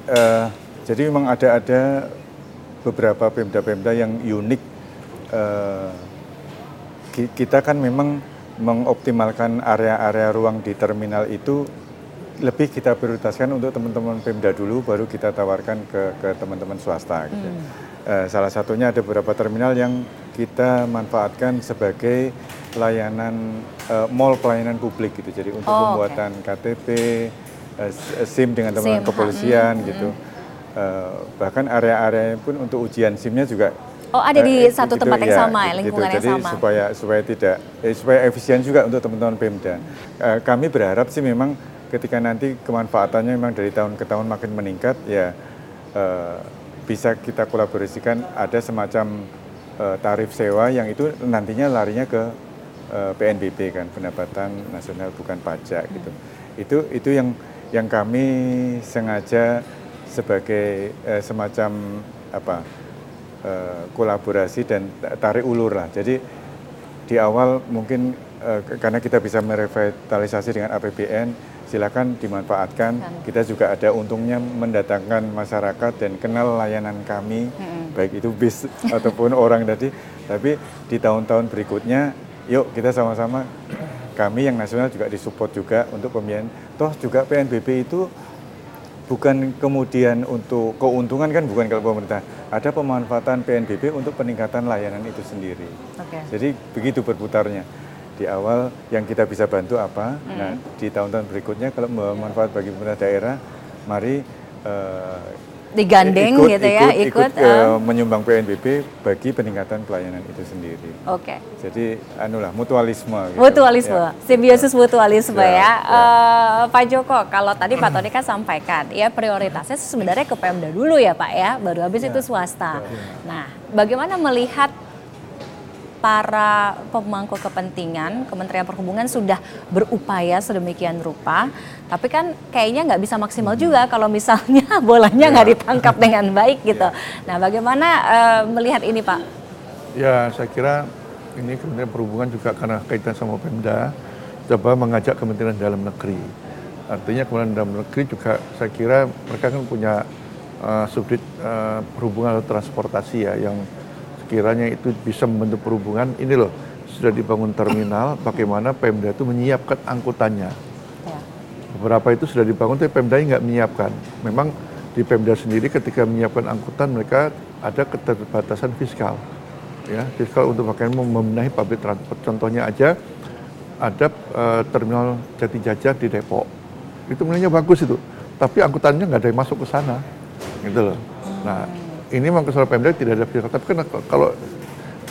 Eh, jadi memang ada ada beberapa pemda-pemda yang unik. Ki- kita kan memang mengoptimalkan area-area ruang di terminal itu lebih kita prioritaskan untuk teman-teman pemda dulu, baru kita tawarkan ke ke teman-teman swasta. Gitu. Eh, salah satunya ada beberapa terminal yang kita manfaatkan sebagai layanan eh, mall pelayanan publik gitu. Jadi untuk Oh, pembuatan KTP, eh, SIM dengan teman SIM, kepolisian gitu. Eh, bahkan area-area pun untuk ujian SIM-nya juga Oh, ada di eh, satu gitu, tempat yang ya, sama, ya, gitu. lingkungan yang Jadi sama. supaya supaya tidak eh, supaya efisien juga untuk teman-teman Pemda. Eh, kami berharap sih memang ketika nanti kemanfaatannya memang dari tahun ke tahun makin meningkat ya eh, bisa kita kolaborasikan ada semacam eh, tarif sewa yang itu nantinya larinya ke eh, PNBP kan pendapatan nasional bukan pajak gitu. Itu itu yang yang kami sengaja sebagai eh, semacam apa eh, kolaborasi dan tarik ulur lah. Jadi di awal mungkin eh, karena kita bisa merevitalisasi dengan APBN, silakan dimanfaatkan. Kita juga ada untungnya mendatangkan masyarakat dan kenal layanan kami, baik itu bis ataupun orang tadi. Tapi di tahun-tahun berikutnya, yuk kita sama-sama kami yang nasional juga disupport juga untuk pembiayaan. Toh juga PNBP itu bukan kemudian untuk keuntungan kan bukan kalau pemerintah. Ada pemanfaatan PNBP untuk peningkatan layanan itu sendiri. Oke. Jadi begitu berputarnya. Di awal yang kita bisa bantu apa? Nah, di tahun-tahun berikutnya kalau membawa manfaat bagi pemerintah daerah, mari eh, digandeng gitu ya, ikut, ikut, eh. menyumbang PNBP bagi peningkatan pelayanan itu sendiri. Oke. Jadi anulah mutualisme. Gitu. Mutualisme, Ya. simbiosis mutualisme Ya, ya. ya. Eh, Pak Joko, kalau tadi Pak Tony kan sampaikan, ya prioritasnya sebenarnya ke Pemda dulu ya Pak ya, baru habis itu swasta. Nah, bagaimana melihat para pemangku kepentingan Kementerian Perhubungan sudah berupaya sedemikian rupa, tapi kan kayaknya nggak bisa maksimal juga kalau misalnya bolanya nggak ditangkap dengan baik gitu. Nah, bagaimana eh, melihat ini Pak? Ya, saya kira ini Kementerian Perhubungan juga karena kaitan sama Pemda, coba mengajak Kementerian Dalam Negeri. Artinya Kementerian Dalam Negeri juga saya kira mereka kan punya uh, subdit uh, perhubungan atau transportasi ya yang sekiranya itu bisa membentuk perhubungan. Ini loh sudah dibangun terminal, bagaimana Pemda itu menyiapkan angkutannya. Ya. Beberapa itu sudah dibangun, tapi Pemda nggak menyiapkan. Memang di Pemda sendiri ketika menyiapkan angkutan mereka ada keterbatasan fiskal, ya fiskal untuk bagaimana membenahi pabrik transport. Contohnya aja ada eh, terminal Jati Jajar di Depok, itu sebenarnya bagus itu, tapi angkutannya nggak ada yang masuk ke sana, gitu loh. Nah ini memang kesalahan Pemda tidak ada fiskal, tapi kan kalau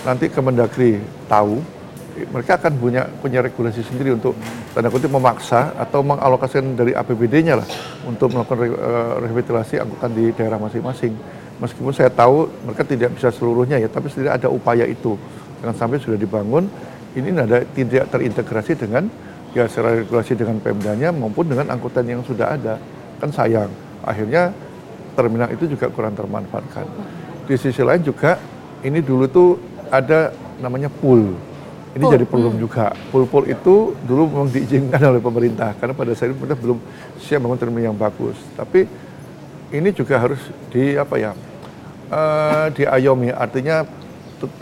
nanti Kemendagri tahu mereka akan punya punya regulasi sendiri untuk tanda kutip memaksa atau mengalokasikan dari APBD-nya lah untuk melakukan re- eh, revitalisasi angkutan di daerah masing-masing. Meskipun saya tahu mereka tidak bisa seluruhnya ya, tapi setidaknya ada upaya itu. Jangan sampai sudah dibangun, ini ada tidak terintegrasi dengan ya secara regulasi dengan Pemdanya maupun dengan angkutan yang sudah ada. Kan sayang. Akhirnya terminal itu juga kurang termanfaatkan. Di sisi lain juga ini dulu tuh ada namanya pool. Ini Pool, jadi problem juga. Pool-pool itu dulu memang diizinkan oleh pemerintah karena pada saat itu pemerintah belum siap membangun terminal yang bagus. Tapi ini juga harus di apa ya? eh, diayomi. Artinya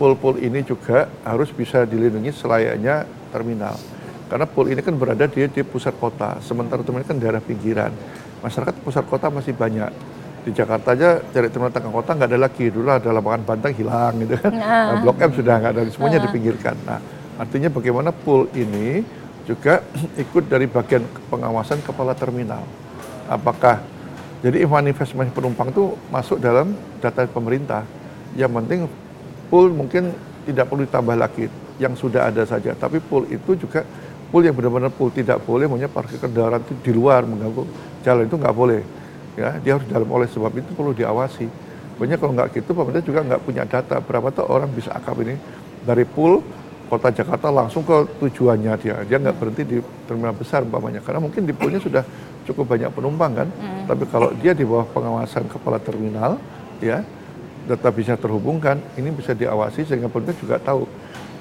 pool-pool ini juga harus bisa dilindungi selayaknya terminal. Karena pool ini kan berada di, di pusat kota, sementara terminal kan daerah pinggiran. Masyarakat pusat kota masih banyak. Di Jakarta aja cari terminal tengah kota nggak ada lagi. Dulu ada lapangan banteng hilang gitu kan. Nah. Nah, Blok M sudah nggak ada, semuanya dipinggirkan. Nah, artinya bagaimana pool ini juga ikut dari bagian pengawasan kepala terminal. Apakah jadi manifest penumpang itu masuk dalam data pemerintah. Yang penting pool mungkin tidak perlu ditambah lagi, yang sudah ada saja. Tapi pool itu juga pool yang benar-benar pool tidak boleh punya parkir kendaraan itu di luar mengganggu jalan itu nggak boleh. Ya, dia harus dalam oleh sebab itu perlu diawasi. Banyak kalau nggak gitu, pemerintah juga nggak punya data berapa tuh orang bisa akap ini dari pool kota Jakarta langsung ke tujuannya dia. Dia nggak berhenti di terminal besar umpamanya karena mungkin di poolnya sudah cukup banyak penumpang kan. Tapi kalau dia di bawah pengawasan kepala terminal, ya data bisa terhubungkan, ini bisa diawasi sehingga pemerintah juga tahu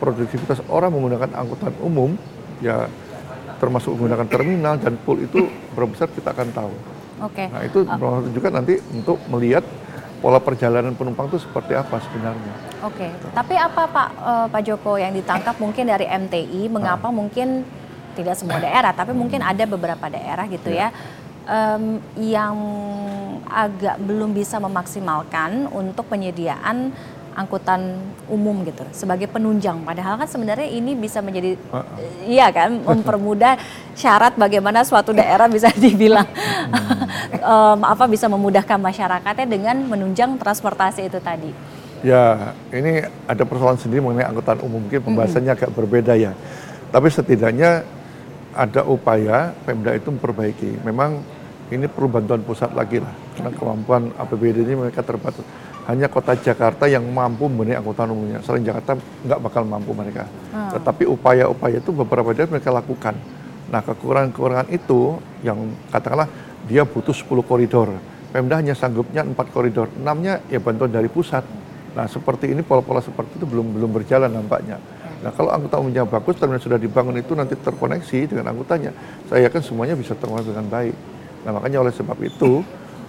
produktivitas orang menggunakan angkutan umum, ya termasuk menggunakan terminal dan pool itu berapa besar kita akan tahu. Oke. Nah itu bermanfaat juga nanti untuk melihat pola perjalanan penumpang itu seperti apa sebenarnya. Oke, tapi apa Pak eh, Pak Joko yang ditangkap mungkin dari MTI? Mengapa mungkin tidak semua daerah, tapi mungkin ada beberapa daerah gitu ya em, yang agak belum bisa memaksimalkan untuk penyediaan angkutan umum gitu sebagai penunjang. Padahal kan sebenarnya ini bisa menjadi iya kan mempermudah syarat bagaimana suatu daerah bisa dibilang em, apa bisa memudahkan masyarakatnya dengan menunjang transportasi itu tadi. Ya, ini ada persoalan sendiri mengenai angkutan umum, mungkin pembahasannya agak berbeda ya. Tapi setidaknya ada upaya Pemda itu memperbaiki. Memang ini perlu bantuan pusat lagi lah, karena kemampuan APBD ini mereka terbatas. Hanya kota Jakarta yang mampu membenahi angkutan umumnya. Selain Jakarta nggak bakal mampu mereka. Tetapi upaya-upaya itu beberapa daerah mereka lakukan. Nah kekurangan-kekurangan itu yang katakanlah dia butuh 10 koridor. Pemda hanya sanggupnya 4 koridor. Enamnya ya bantuan dari pusat. Nah seperti ini pola-pola seperti itu belum belum berjalan nampaknya. Nah kalau angkutan umumnya bagus, terminal sudah dibangun itu nanti terkoneksi dengan angkutannya. Saya yakin semuanya bisa terkoneksi dengan baik. Nah makanya oleh sebab itu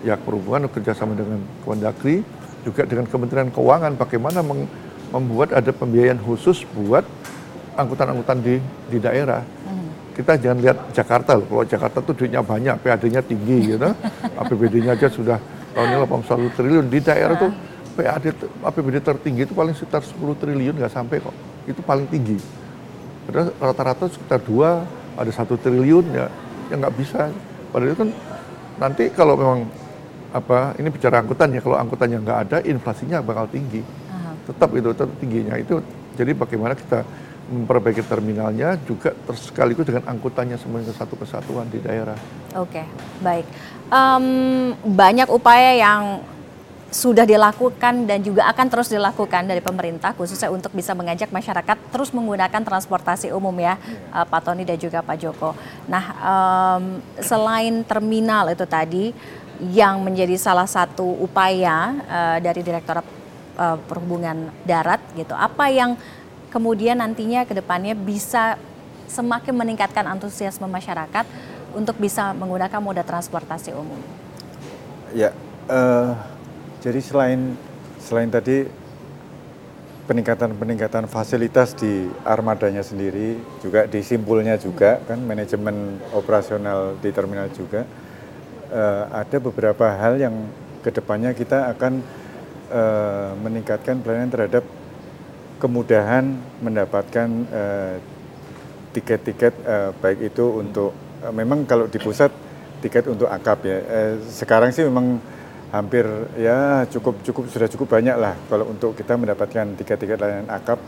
ya perhubungan kerjasama dengan Kemendagri juga dengan Kementerian Keuangan bagaimana membuat ada pembiayaan khusus buat angkutan-angkutan di di daerah. Kita jangan lihat Jakarta loh. Kalau Jakarta tuh duitnya banyak, PAD-nya tinggi gitu. APBD-nya aja sudah tahun ini 81 triliun. Di daerah tuh PAD APBD tertinggi itu paling sekitar 10 triliun nggak sampai kok. Itu paling tinggi. Padahal rata-rata sekitar dua, ada satu triliun ya, ya nggak bisa. Padahal itu kan nanti kalau memang apa ini bicara angkutan ya kalau angkutannya nggak ada inflasinya bakal tinggi tetap itu tetap tingginya itu jadi bagaimana kita memperbaiki terminalnya juga sekaligus dengan angkutannya semuanya satu kesatuan di daerah Oke, baik. Em, banyak upaya yang sudah dilakukan dan juga akan terus dilakukan dari pemerintah khususnya untuk bisa mengajak masyarakat terus menggunakan transportasi umum ya eh, Pak Tony dan juga Pak Joko. Nah em, selain terminal itu tadi yang menjadi salah satu upaya eh, dari Direktorat eh, Perhubungan Darat gitu, apa yang kemudian nantinya ke depannya bisa semakin meningkatkan antusiasme masyarakat untuk bisa menggunakan moda transportasi umum. Ya, eh, jadi selain selain tadi peningkatan-peningkatan fasilitas di armadanya sendiri, juga di simpulnya juga kan manajemen operasional di terminal juga eh, ada beberapa hal yang ke depannya kita akan eh, meningkatkan pelayanan terhadap kemudahan mendapatkan eh, tiket-tiket eh, baik itu untuk eh, memang kalau di pusat tiket untuk akap ya. Eh, sekarang sih memang hampir ya cukup cukup sudah cukup banyak lah kalau untuk kita mendapatkan tiket-tiket layanan akap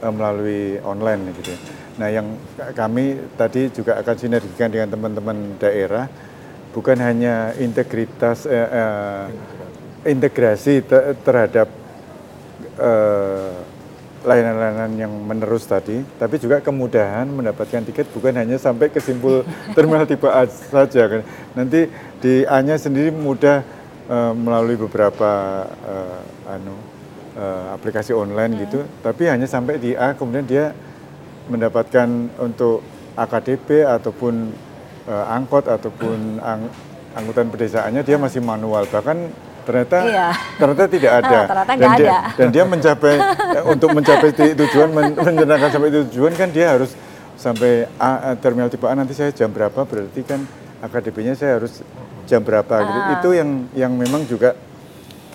eh, melalui online gitu. ya. Nah, yang kami tadi juga akan sinergikan dengan teman-teman daerah bukan hanya integritas eh, eh, integrasi te- terhadap eh, layanan-layanan yang menerus tadi, tapi juga kemudahan mendapatkan tiket bukan hanya sampai ke simpul terminal tipe A saja kan. Nanti di A-nya sendiri mudah eh, melalui beberapa eh, anu eh, aplikasi online gitu, tapi hanya sampai di A kemudian dia mendapatkan untuk AKDP ataupun eh, angkot ataupun ang- angkutan pedesaannya dia masih manual. Bahkan ternyata Iya. ternyata tidak ada. Ah, ternyata dan dia ada. dan dia mencapai eh, untuk mencapai titik tujuan men, menyenangkan sampai titik tujuan kan dia harus sampai A, eh, terminal tipe A nanti saya jam berapa? Berarti kan AKDP-nya saya harus jam berapa gitu. Ah. itu yang yang memang juga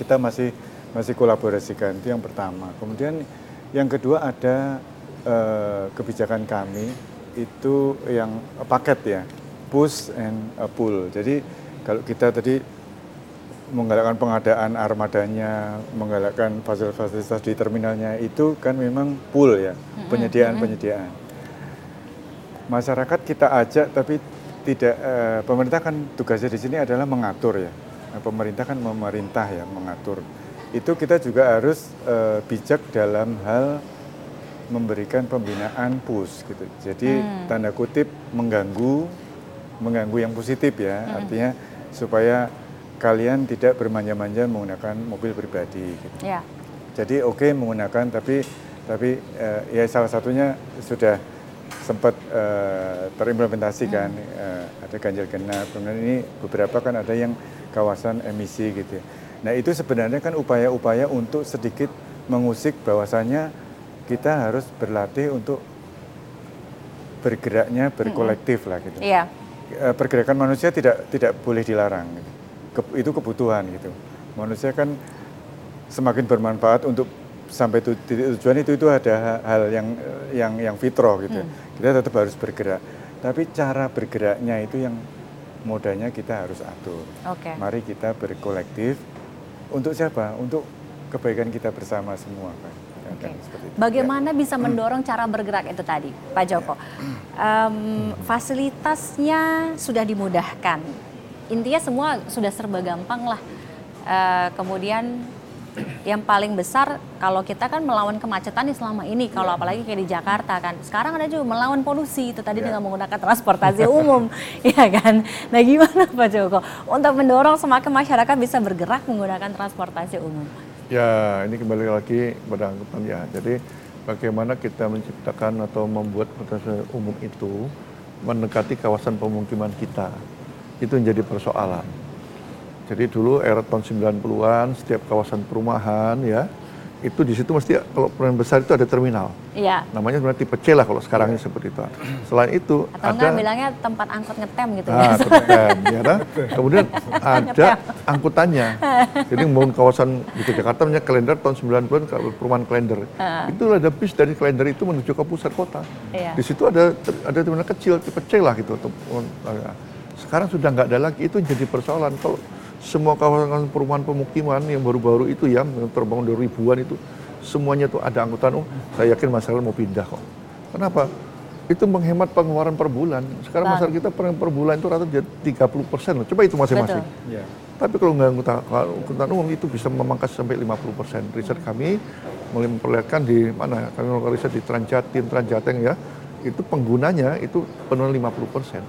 kita masih masih kolaborasikan. Itu yang pertama. Kemudian yang kedua ada eh, kebijakan kami itu yang paket ya. Push and eh, pull. Jadi kalau kita tadi menggalakkan pengadaan armadanya, menggalakkan fasilitas-fasilitas di terminalnya itu kan memang pool ya, penyediaan-penyediaan. Masyarakat kita ajak tapi tidak eh, pemerintah kan tugasnya di sini adalah mengatur ya. Nah, pemerintah kan memerintah ya mengatur. Itu kita juga harus eh, bijak dalam hal memberikan pembinaan push gitu. Jadi tanda kutip mengganggu mengganggu yang positif ya. Artinya supaya kalian tidak bermanja-manja menggunakan mobil pribadi gitu. Ya, Jadi oke menggunakan tapi tapi eh, ya salah satunya sudah sempat eh, terimplementasi kan eh, ada ganjil genap. Kemudian ini beberapa kan ada yang kawasan emisi gitu. ya. Nah itu sebenarnya kan upaya-upaya untuk sedikit mengusik bahwasannya kita harus berlatih untuk bergeraknya berkolektif lah gitu iya. pergerakan manusia tidak tidak boleh dilarang. gitu. Ke- itu kebutuhan gitu. Manusia kan semakin bermanfaat untuk sampai tu- titik tujuan itu itu ada ha- hal yang yang yang fitrah gitu. Kita tetap harus bergerak. Tapi cara bergeraknya itu yang modanya kita harus atur. Oke. Mari kita berkolektif untuk siapa? Untuk kebaikan kita bersama semua kan. Itu. Bagaimana bisa mendorong cara bergerak itu tadi, Pak Joko? Em, fasilitasnya sudah dimudahkan. Intinya semua sudah serba gampang lah. Eh, kemudian yang paling besar kalau kita kan melawan kemacetan nih selama ini kalau apalagi kayak di Jakarta kan sekarang ada juga melawan polusi itu tadi Ya. dengan menggunakan transportasi umum ya kan nah gimana Pak Joko untuk mendorong semakin masyarakat bisa bergerak menggunakan transportasi umum Ya, ini kembali lagi pada angkutan ya. Jadi bagaimana kita menciptakan atau membuat transportasi umum itu mendekati kawasan pemukiman kita. Itu menjadi persoalan. Jadi dulu era tahun 90-an setiap kawasan perumahan ya, itu di situ mesti kalau perumahan besar itu ada terminal. Iya Namanya sebenarnya tipe C lah kalau sekarang ini seperti itu. Selain itu atau ada bilangnya tempat angkot ngetem gitu Ah, ya terkait, ya kan? Kemudian ada angkutannya. Jadi membangun kawasan di Jakarta namanya kalender tahun 90-an kalau perumahan kalender. Itu ada bis dari kalender itu menuju ke pusat kota. Iya. Di situ ada ada terminal kecil tipe C lah gitu. nah, Sekarang sudah nggak ada lagi itu jadi persoalan kalau semua kawasan perumahan pemukiman yang baru-baru itu ya, yang terbangun dari ribuan itu, semuanya tuh ada angkutan umum. Saya yakin masyarakat mau pindah kok. Kenapa? Itu menghemat pengeluaran per bulan. Sekarang Bang. masyarakat kita per, per bulan itu rata jadi 30 persen loh. Coba itu masing-masing. Ya. Tapi kalau nggak angkutan, angkutan umum itu bisa memangkas sampai 50 persen. Riset kami mulai memperlihatkan di mana kami melakukan riset di Transjatim, Transjateng ya, itu penggunanya itu penurunan 50 persen.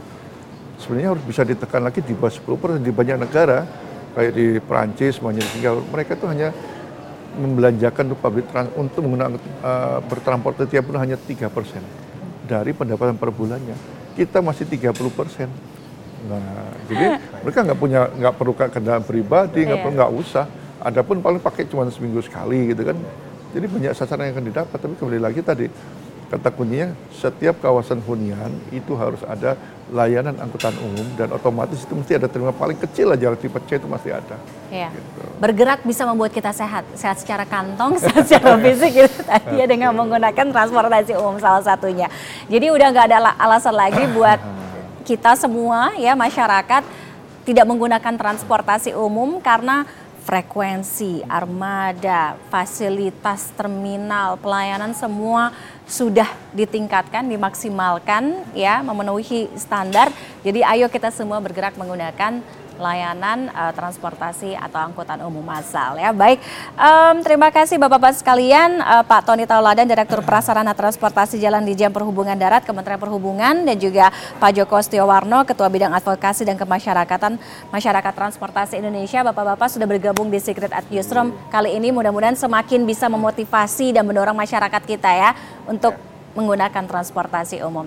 Sebenarnya harus bisa ditekan lagi di bawah 10 persen di banyak negara kayak di Perancis, di Singapura. Mereka itu hanya membelanjakan untuk public trans untuk menggunakan eh, bertransportasi tiap bulan hanya 3 persen dari pendapatan per bulannya. Kita masih 30 persen. Nah, jadi mereka nggak punya nggak perlu kendaraan pribadi, nggak Iya. perlu nggak usah. Adapun paling pakai cuma seminggu sekali gitu kan. Jadi banyak sasaran yang akan didapat. Tapi kembali lagi tadi kata kuncinya setiap kawasan hunian itu harus ada layanan angkutan umum dan otomatis itu mesti ada terminal paling kecil aja tipe C itu masih ada. Iya. Gitu. Bergerak bisa membuat kita sehat, sehat secara kantong, sehat secara fisik gitu tadi ya dengan menggunakan transportasi umum salah satunya. Jadi udah nggak ada ala- alasan lagi buat kita semua ya masyarakat tidak menggunakan transportasi umum karena frekuensi, armada, fasilitas terminal, pelayanan semua sudah ditingkatkan, dimaksimalkan ya, memenuhi standar. Jadi ayo kita semua bergerak menggunakan layanan eh, transportasi atau angkutan umum massal ya. Baik, em, terima kasih Bapak-bapak sekalian, eh, Pak Tony Tauladan, Direktur Prasarana Transportasi Jalan di Jam Perhubungan Darat, Kementerian Perhubungan, dan juga Pak Joko Stiowarno, Ketua Bidang Advokasi dan Kemasyarakatan Masyarakat Transportasi Indonesia. Bapak-bapak sudah bergabung di Secret at Newsroom kali ini. Mudah-mudahan semakin bisa memotivasi dan mendorong masyarakat kita ya untuk menggunakan transportasi umum.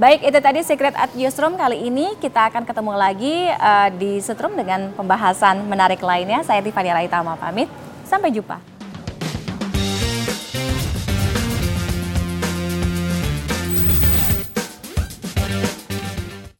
Baik, itu tadi Secret at Newsroom kali ini. Kita akan ketemu lagi eh, di Setrum dengan pembahasan menarik lainnya. Saya Tiffany Raitama pamit. Sampai jumpa.